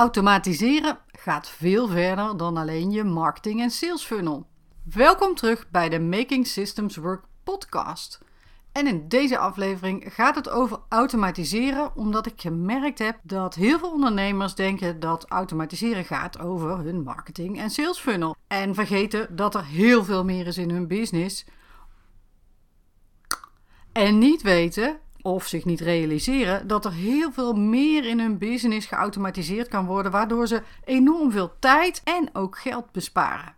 Automatiseren gaat veel verder dan alleen je marketing en sales funnel. Welkom terug bij de Making Systems Work podcast. En in deze aflevering gaat het over automatiseren, omdat ik gemerkt heb dat heel veel ondernemers denken dat automatiseren gaat over hun marketing en sales funnel. En vergeten dat er heel veel meer is in hun business. En niet weten of zich niet realiseren dat er heel veel meer in hun business geautomatiseerd kan worden, waardoor ze enorm veel tijd en ook geld besparen.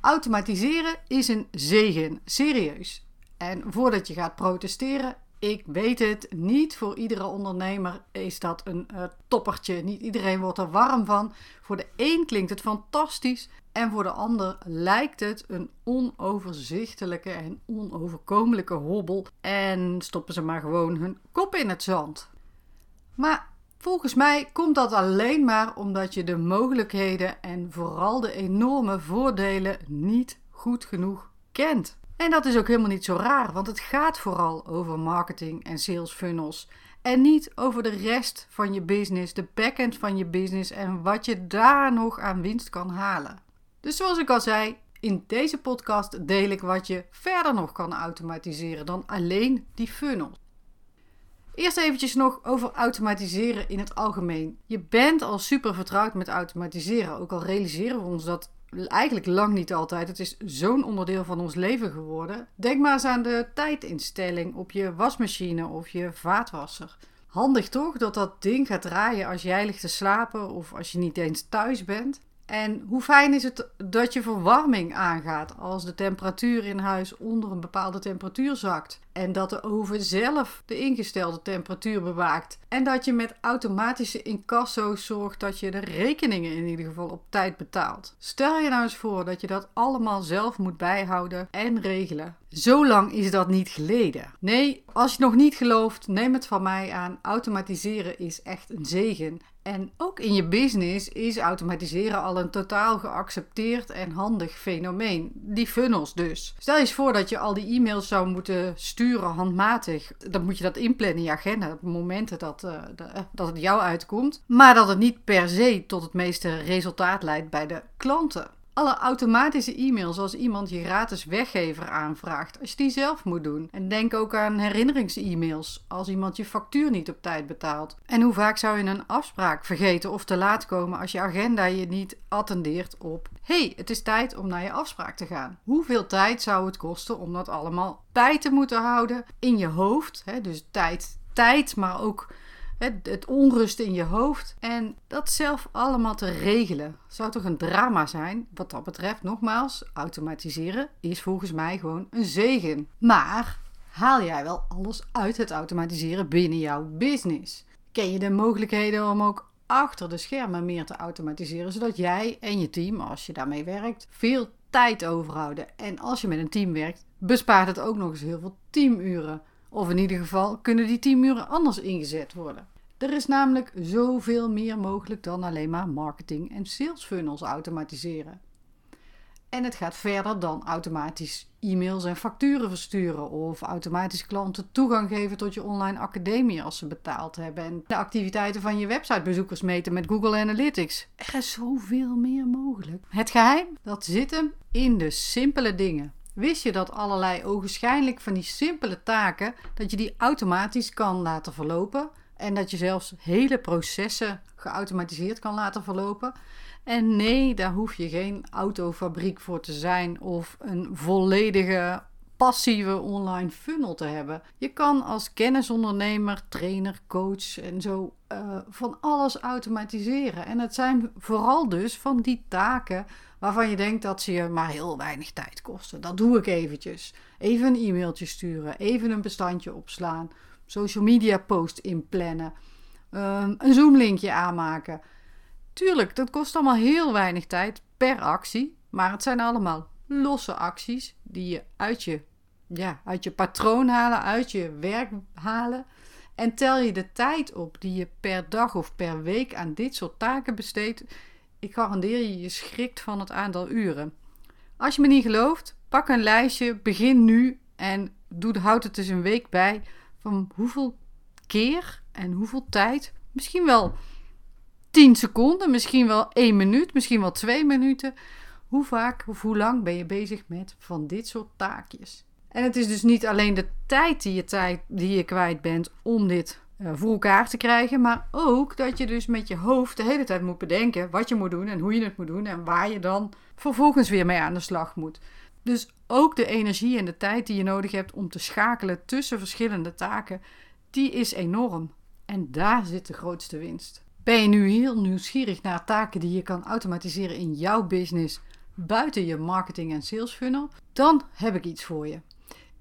Automatiseren is een zegen, serieus. En voordat je gaat protesteren, ik weet het, niet voor iedere ondernemer is dat een uh, toppertje. Niet iedereen wordt er warm van. Voor de een klinkt het fantastisch en voor de ander lijkt het een onoverzichtelijke en onoverkomelijke hobbel en stoppen ze maar gewoon hun kop in het zand. Maar volgens mij komt dat alleen maar omdat je de mogelijkheden en vooral de enorme voordelen niet goed genoeg kent. En dat is ook helemaal niet zo raar, want het gaat vooral over marketing en sales funnels. En niet over de rest van je business, de backend van je business en wat je daar nog aan winst kan halen. Dus zoals ik al zei, in deze podcast deel ik wat je verder nog kan automatiseren dan alleen die funnels. Eerst eventjes nog over automatiseren in het algemeen. Je bent al super vertrouwd met automatiseren, ook al realiseren we ons dat eigenlijk lang niet altijd. Het is zo'n onderdeel van ons leven geworden. Denk maar eens aan de tijdinstelling op je wasmachine of je vaatwasser. Handig toch dat dat ding gaat draaien als jij ligt te slapen of als je niet eens thuis bent. En hoe fijn is het dat je verwarming aangaat als de temperatuur in huis onder een bepaalde temperatuur zakt. En dat de oven zelf de ingestelde temperatuur bewaakt. En dat je met automatische incasso's zorgt dat je de rekeningen in ieder geval op tijd betaalt. Stel je nou eens voor dat je dat allemaal zelf moet bijhouden en regelen. Zo lang is dat niet geleden. Nee, als je nog niet gelooft, neem het van mij aan. Automatiseren is echt een zegen. En ook in je business is automatiseren al een totaal geaccepteerd en handig fenomeen. Die funnels dus. Stel je eens voor dat je al die e-mails zou moeten sturen handmatig. Dan moet je dat inplannen in je agenda op momenten dat, uh, dat het jou uitkomt. Maar dat het niet per se tot het meeste resultaat leidt bij de klanten alle automatische e-mails als iemand je gratis weggever aanvraagt, als je die zelf moet doen. En denk ook aan herinnerings-e-mails als iemand je factuur niet op tijd betaalt. En hoe vaak zou je een afspraak vergeten of te laat komen als je agenda je niet attendeert op: hey, het is tijd om naar je afspraak te gaan. Hoeveel tijd zou het kosten om dat allemaal bij te moeten houden in je hoofd? Hè? Dus tijd, tijd, maar ook het, het onrust in je hoofd. En dat zelf allemaal te regelen. Zou toch een drama zijn? Wat dat betreft, nogmaals, automatiseren is volgens mij gewoon een zegen. Maar haal jij wel alles uit het automatiseren binnen jouw business? Ken je de mogelijkheden om ook achter de schermen meer te automatiseren, zodat jij en je team, als je daarmee werkt, veel tijd overhouden. En als je met een team werkt, bespaart het ook nog eens heel veel teamuren. Of in ieder geval kunnen die teamuren anders ingezet worden. Er is namelijk zoveel meer mogelijk dan alleen maar marketing en sales funnels automatiseren. En het gaat verder dan automatisch e-mails en facturen versturen of automatisch klanten toegang geven tot je online academie als ze betaald hebben en de activiteiten van je websitebezoekers meten met Google Analytics. Er is zoveel meer mogelijk. Het geheim, dat zit hem in de simpele dingen. Wist je dat allerlei ogenschijnlijk van die simpele taken, dat je die automatisch kan laten verlopen en dat je zelfs hele processen geautomatiseerd kan laten verlopen? En nee, daar hoef je geen autofabriek voor te zijn of een volledige passieve online funnel te hebben. Je kan als kennisondernemer, trainer, coach en zo uh, van alles automatiseren. En het zijn vooral dus van die taken waarvan je denkt dat ze je maar heel weinig tijd kosten. Dat doe ik eventjes. Even een e-mailtje sturen, even een bestandje opslaan, social media post inplannen, um, een Zoom linkje aanmaken. Tuurlijk, dat kost allemaal heel weinig tijd per actie, maar het zijn allemaal losse acties die je uit je, ja, uit je patroon halen, uit je werk halen. En tel je de tijd op die je per dag of per week aan dit soort taken besteedt, ik garandeer je, je schrikt van het aantal uren. Als je me niet gelooft, pak een lijstje, begin nu en doe, houd het dus een week bij van hoeveel keer en hoeveel tijd Misschien wel 10 seconden, misschien wel 1 minuut, misschien wel 2 minuten. Hoe vaak of hoe lang ben je bezig met van dit soort taakjes? En het is dus niet alleen de tijd die je, tijd, die je kwijt bent om dit uh, voor elkaar te krijgen, maar ook dat je dus met je hoofd de hele tijd moet bedenken wat je moet doen en hoe je het moet doen en waar je dan vervolgens weer mee aan de slag moet. Dus ook de energie en de tijd die je nodig hebt om te schakelen tussen verschillende taken, die is enorm. En daar zit de grootste winst. Ben je nu heel nieuwsgierig naar taken die je kan automatiseren in jouw business buiten je marketing en sales funnel? Dan heb ik iets voor je.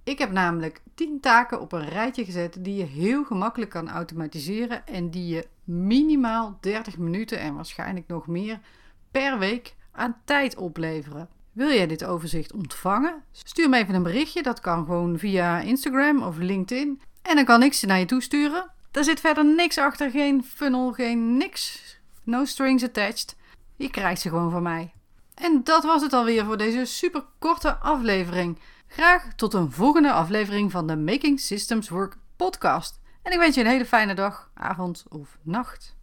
Ik heb namelijk 10 taken op een rijtje gezet die je heel gemakkelijk kan automatiseren en die je minimaal 30 minuten en waarschijnlijk nog meer per week aan tijd opleveren. Wil jij dit overzicht ontvangen? Stuur me even een berichtje. Dat kan gewoon via Instagram of LinkedIn. En dan kan ik ze naar je toesturen. Daar zit verder niks achter, geen funnel, geen niks. No strings attached. Je krijgt ze gewoon van mij. En dat was het alweer voor deze super korte aflevering. Graag tot een volgende aflevering van de Making Systems Work podcast. En ik wens je een hele fijne dag, avond of nacht.